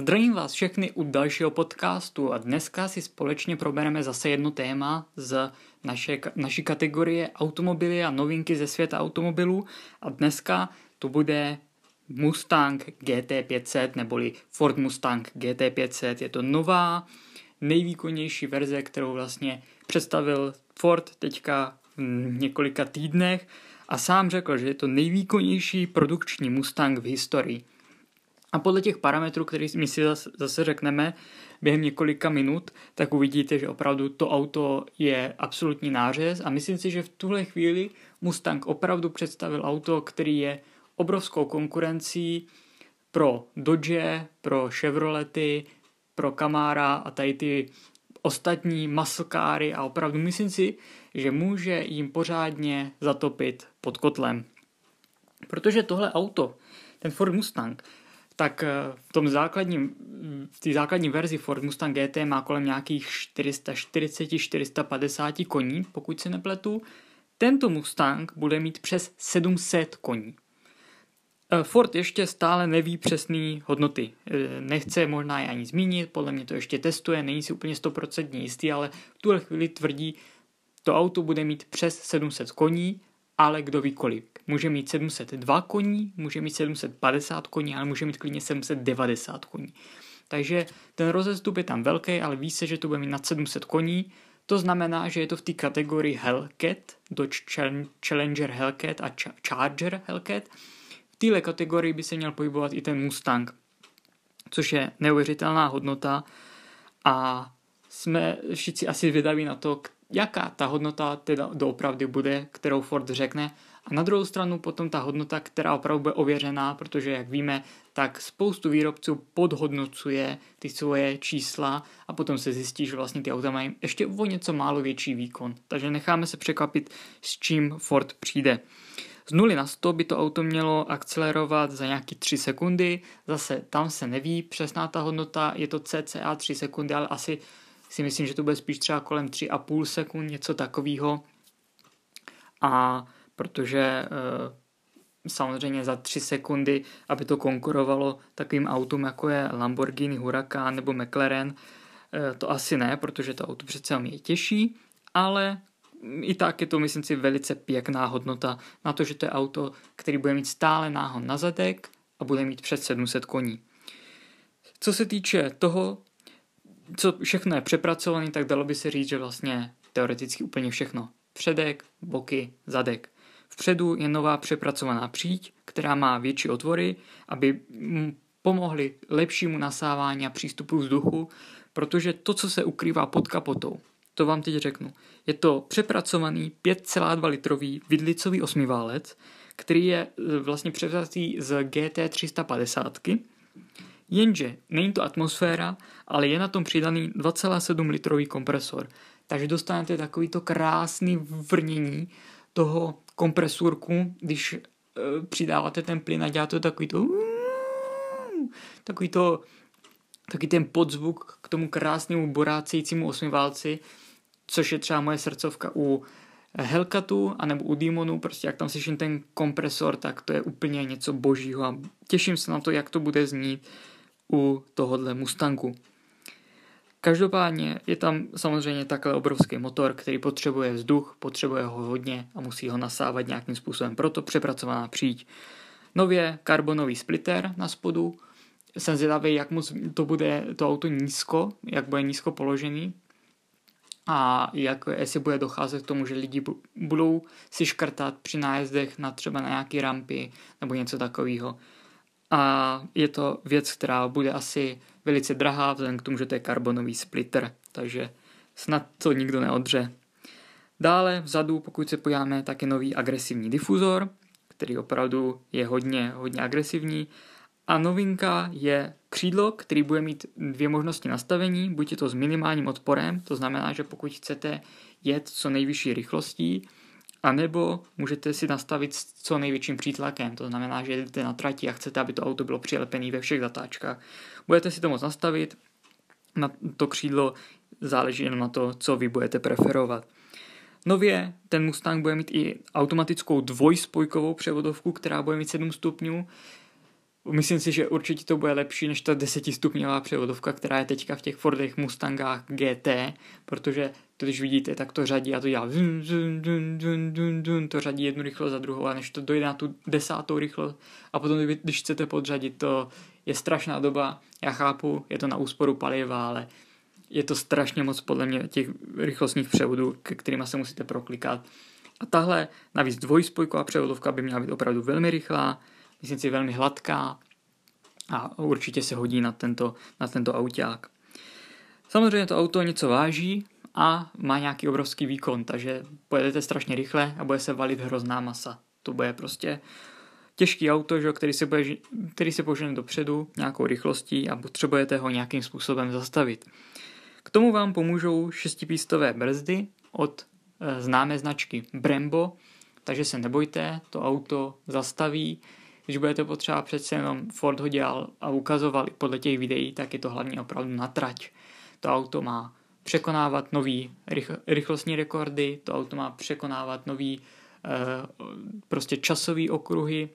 Zdravím vás všechny u dalšího podcastu a dneska si společně probereme zase jedno téma z naše, naší kategorie automobily a novinky ze světa automobilů a dneska to bude Mustang GT500 neboli Ford Mustang GT500. Je to nová, nejvýkonnější verze, kterou vlastně představil Ford teďka v několika týdnech a sám řekl, že je to nejvýkonnější produkční Mustang v historii. A podle těch parametrů, které my si zase, zase řekneme během několika minut, tak uvidíte, že opravdu to auto je absolutní nářez a myslím si, že v tuhle chvíli Mustang opravdu představil auto, který je obrovskou konkurencí pro Dodge, pro Chevrolety, pro Camara a tady ty ostatní muscle a opravdu myslím si, že může jim pořádně zatopit pod kotlem. Protože tohle auto, ten Ford Mustang, tak eh, v tom základním, v té základní verzi Ford Mustang GT má kolem nějakých 440-450 koní, pokud se nepletu. Tento Mustang bude mít přes 700 koní. Eh, Ford ještě stále neví přesné hodnoty. Eh, nechce možná je ani zmínit, podle mě to ještě testuje, není si úplně 100% jistý, ale v tuhle chvíli tvrdí, to auto bude mít přes 700 koní, ale kdo ví kolik. Může mít 702 koní, může mít 750 koní, ale může mít klidně 790 koní. Takže ten rozestup je tam velký, ale ví se, že to bude mít nad 700 koní. To znamená, že je to v té kategorii Hellcat, Dodge Challenger Hellcat a Charger Hellcat. V téhle kategorii by se měl pohybovat i ten Mustang, což je neuvěřitelná hodnota a jsme všichni asi vydaví na to, jaká ta hodnota teda doopravdy bude, kterou Ford řekne. A na druhou stranu potom ta hodnota, která opravdu bude ověřená, protože jak víme, tak spoustu výrobců podhodnocuje ty svoje čísla a potom se zjistí, že vlastně ty auta mají ještě o něco málo větší výkon. Takže necháme se překvapit, s čím Ford přijde. Z 0 na 100 by to auto mělo akcelerovat za nějaký 3 sekundy, zase tam se neví přesná ta hodnota, je to cca 3 sekundy, ale asi si myslím, že to bude spíš třeba kolem 3,5 sekund, něco takového. A protože e, samozřejmě za 3 sekundy, aby to konkurovalo takovým autům, jako je Lamborghini Huracan nebo McLaren, e, to asi ne, protože to auto přece je těžší, ale i tak je to, myslím si, velice pěkná hodnota na to, že to je auto, který bude mít stále náhon na zadek a bude mít přes 700 koní. Co se týče toho, co všechno je přepracované, tak dalo by se říct, že vlastně teoreticky úplně všechno. Předek, boky, zadek. Vpředu je nová přepracovaná příď, která má větší otvory, aby pomohly lepšímu nasávání a přístupu vzduchu, protože to, co se ukrývá pod kapotou, to vám teď řeknu. Je to přepracovaný 5,2 litrový vidlicový osmiválec, který je e, vlastně převzatý z GT350, Jenže není to atmosféra, ale je na tom přidaný 2,7 litrový kompresor. Takže dostanete takovýto krásný vrnění toho kompresurku, když e, přidáváte ten plyn a děláte takový to takový to takový ten podzvuk k tomu krásnému borácejícímu osmiválci, což je třeba moje srdcovka u Hellcatu anebo u Demonu, prostě jak tam slyším ten kompresor, tak to je úplně něco božího a těším se na to, jak to bude znít u tohohle Mustangu. Každopádně je tam samozřejmě takhle obrovský motor, který potřebuje vzduch, potřebuje ho hodně a musí ho nasávat nějakým způsobem. Proto přepracovaná příď. Nově karbonový splitter na spodu. Jsem zvědavý, jak moc to bude to auto nízko, jak bude nízko položený a jak, jestli bude docházet k tomu, že lidi budou si škrtat při nájezdech na třeba na nějaké rampy nebo něco takového a je to věc, která bude asi velice drahá, vzhledem k tomu, že to je karbonový splitter, takže snad to nikdo neodře. Dále vzadu, pokud se podíváme, tak je nový agresivní difuzor, který opravdu je hodně, hodně agresivní. A novinka je křídlo, který bude mít dvě možnosti nastavení, buď je to s minimálním odporem, to znamená, že pokud chcete jet co nejvyšší rychlostí, a nebo můžete si nastavit s co největším přítlakem, to znamená, že jdete na trati a chcete, aby to auto bylo přilepené ve všech zatáčkách. Budete si to moct nastavit, na to křídlo záleží jenom na to, co vy budete preferovat. Nově ten Mustang bude mít i automatickou dvojspojkovou převodovku, která bude mít 7 stupňů. Myslím si, že určitě to bude lepší než ta desetistupňová převodovka, která je teďka v těch Fordech Mustangách GT, protože to, když vidíte, tak to řadí a to dělá dun, dun, dun, dun, dun, dun, to řadí jednu rychlost za druhou a než to dojde na tu desátou rychlost a potom, když chcete podřadit, to je strašná doba. Já chápu, je to na úsporu paliva, ale je to strašně moc podle mě těch rychlostních převodů, ke kterými se musíte proklikat. A tahle navíc dvojspojková převodovka by měla být opravdu velmi rychlá, myslím si velmi hladká a určitě se hodí na tento, na tento auták. Samozřejmě to auto něco váží a má nějaký obrovský výkon, takže pojedete strašně rychle a bude se valit hrozná masa. To bude prostě těžký auto, že, který, se bude, který se požene dopředu nějakou rychlostí a potřebujete ho nějakým způsobem zastavit. K tomu vám pomůžou šestipístové brzdy od e, známé značky Brembo, takže se nebojte, to auto zastaví. Když budete potřeba přece jenom Ford ho dělal a ukazoval podle těch videí, tak je to hlavně opravdu na trať. To auto má překonávat nový rychlostní rekordy, to auto má překonávat nový e, prostě časový okruhy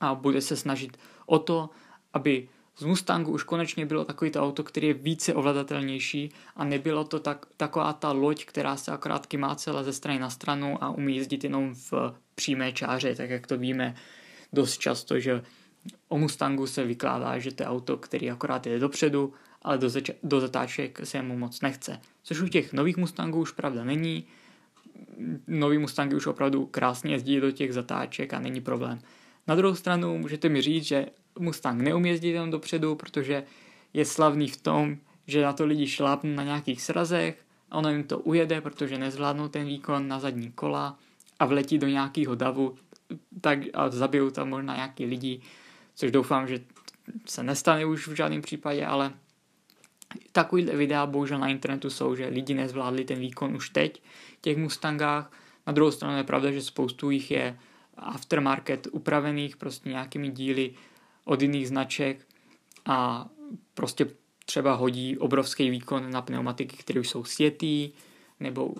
a bude se snažit o to, aby z Mustangu už konečně bylo takový to auto, který je více ovladatelnější a nebylo to tak, taková ta loď, která se akorát kymácela ze strany na stranu a umí jezdit jenom v přímé čáře, tak jak to víme dost často, že o Mustangu se vykládá, že to je auto, který akorát jde dopředu, ale do, zač- do zatáček se mu moc nechce. Což u těch nových Mustangů už pravda není. Nový Mustangy už opravdu krásně jezdí do těch zatáček a není problém. Na druhou stranu můžete mi říct, že Mustang neumí jezdit jenom dopředu, protože je slavný v tom, že na to lidi šlápnou na nějakých srazech a ono jim to ujede, protože nezvládnou ten výkon na zadní kola a vletí do nějakého davu tak a zabijou tam možná nějaký lidi, což doufám, že se nestane už v žádném případě, ale takový videa bohužel na internetu jsou, že lidi nezvládli ten výkon už teď v těch Mustangách. Na druhou stranu je pravda, že spoustu jich je aftermarket upravených prostě nějakými díly od jiných značek a prostě třeba hodí obrovský výkon na pneumatiky, které už jsou sjetý, nebo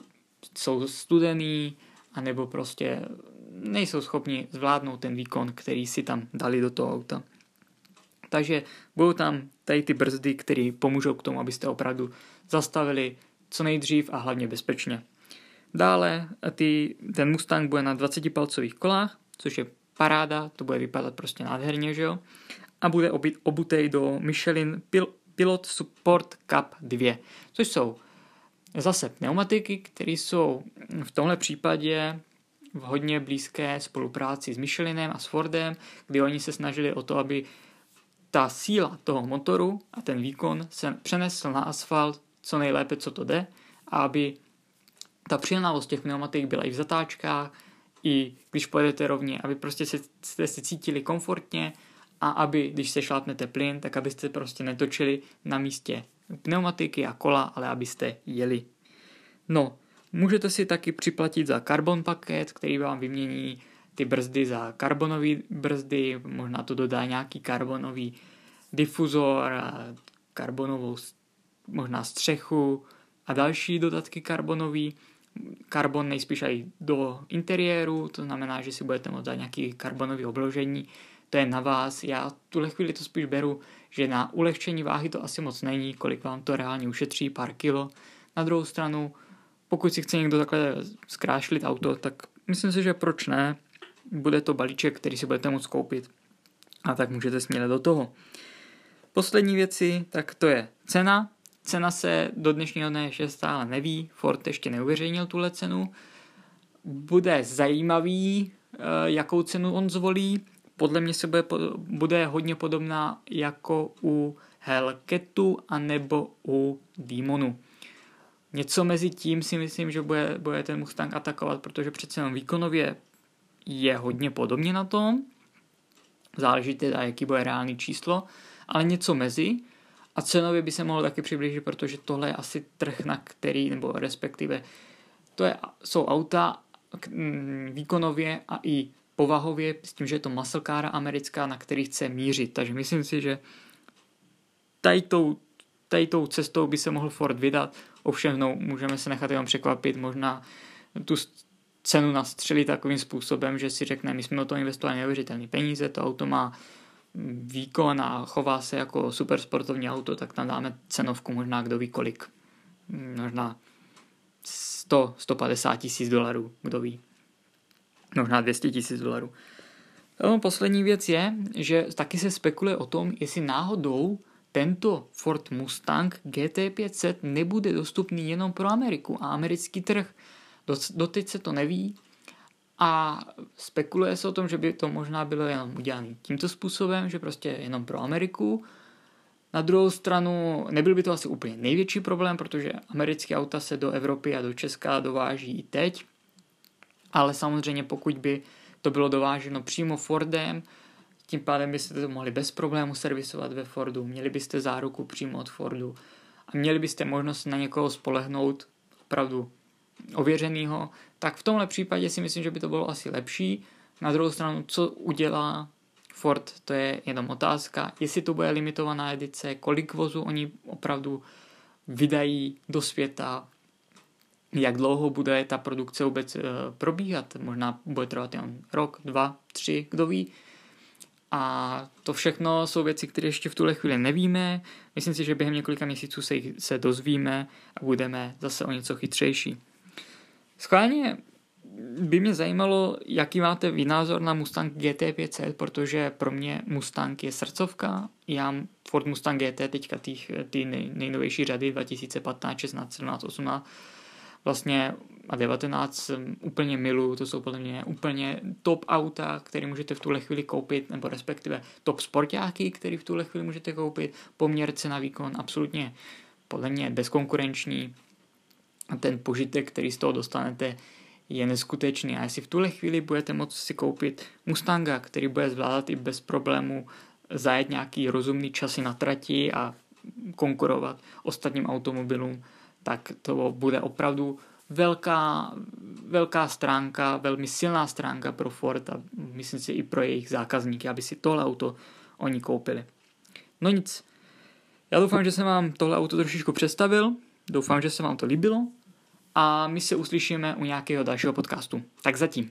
jsou studený, anebo prostě nejsou schopni zvládnout ten výkon, který si tam dali do toho auta. Takže budou tam tady ty brzdy, které pomůžou k tomu, abyste opravdu zastavili co nejdřív a hlavně bezpečně. Dále ty, ten Mustang bude na 20 palcových kolách, což je paráda, to bude vypadat prostě nádherně, že jo? A bude obit, obutej do Michelin Pil, Pilot Support Cup 2, což jsou zase pneumatiky, které jsou v tomhle případě v hodně blízké spolupráci s Michelinem a s Fordem, kdy oni se snažili o to, aby ta síla toho motoru a ten výkon se přenesl na asfalt co nejlépe, co to jde, aby ta přilnavost těch pneumatik byla i v zatáčkách, i když pojedete rovně, aby prostě se, jste se cítili komfortně a aby, když se šlápnete plyn, tak abyste prostě netočili na místě pneumatiky a kola, ale abyste jeli. No, můžete si taky připlatit za karbon paket, který vám vymění ty brzdy za karbonové brzdy, možná to dodá nějaký karbonový difuzor a karbonovou možná střechu a další dodatky karbonový. Karbon nejspíš i do interiéru, to znamená, že si budete moct dát nějaký karbonový obložení, to je na vás. Já tuhle chvíli to spíš beru, že na ulehčení váhy to asi moc není, kolik vám to reálně ušetří, pár kilo. Na druhou stranu, pokud si chce někdo takhle zkrášlit auto, tak myslím si, že proč ne, bude to balíček, který si budete moct koupit a tak můžete směle do toho. Poslední věci, tak to je cena. Cena se do dnešního dne ještě stále neví, Ford ještě neuveřejnil tuhle cenu. Bude zajímavý, eh, jakou cenu on zvolí. Podle mě se bude, bude hodně podobná jako u Hellcatu anebo u Demonu. Něco mezi tím si myslím, že bude, bude ten Mustang atakovat, protože přece jenom výkonově je hodně podobně na tom. Záleží teda, jaký bude reálný číslo, ale něco mezi. A cenově by se mohl taky přiblížit, protože tohle je asi trh, na který, nebo respektive, to je, jsou auta mm, výkonově a i povahově, s tím, že je to car americká, na který chce mířit. Takže myslím si, že tady tou, tady tou cestou by se mohl Ford vydat. Ovšem, no, můžeme se nechat jenom překvapit, možná tu cenu nastřelit takovým způsobem, že si řekne, my jsme do toho investovali neuvěřitelné peníze, to auto má výkon a chová se jako super sportovní auto, tak tam dáme cenovku možná kdo ví kolik. Možná 100, 150 tisíc dolarů, kdo ví. Možná 200 tisíc dolarů. No, poslední věc je, že taky se spekuluje o tom, jestli náhodou tento Ford Mustang GT500 nebude dostupný jenom pro Ameriku a americký trh. Doteď se to neví a spekuluje se o tom, že by to možná bylo jenom udělané tímto způsobem, že prostě jenom pro Ameriku. Na druhou stranu nebyl by to asi úplně největší problém, protože americké auta se do Evropy a do Česka dováží i teď, ale samozřejmě pokud by to bylo dováženo přímo Fordem, tím pádem byste to mohli bez problému servisovat ve Fordu, měli byste záruku přímo od Fordu. A měli byste možnost na někoho spolehnout opravdu ověřenýho, tak v tomhle případě si myslím, že by to bylo asi lepší. Na druhou stranu, co udělá Ford, to je jenom otázka, jestli to bude limitovaná edice, kolik vozů oni opravdu vydají do světa, jak dlouho bude ta produkce vůbec uh, probíhat. Možná bude trvat jen rok, dva, tři, kdo ví. A to všechno jsou věci, které ještě v tuhle chvíli nevíme. Myslím si, že během několika měsíců se, se dozvíme a budeme zase o něco chytřejší. Schválně by mě zajímalo, jaký máte vy názor na Mustang GT500, protože pro mě Mustang je srdcovka. Já Ford Mustang GT teďka ty nej, nejnovější řady 2015, 16, 17, 18 vlastně a 19 úplně miluju, to jsou podle mě úplně top auta, které můžete v tuhle chvíli koupit, nebo respektive top sportáky, které v tuhle chvíli můžete koupit, poměr cena výkon absolutně podle mě bezkonkurenční a ten požitek, který z toho dostanete, je neskutečný. A jestli v tuhle chvíli budete moct si koupit Mustanga, který bude zvládat i bez problému zajet nějaký rozumný časy na trati a konkurovat ostatním automobilům, tak to bude opravdu velká, velká stránka, velmi silná stránka pro Ford a myslím si i pro jejich zákazníky, aby si tohle auto oni koupili. No nic, já doufám, že jsem vám tohle auto trošičku představil, doufám, že se vám to líbilo a my se uslyšíme u nějakého dalšího podcastu. Tak zatím.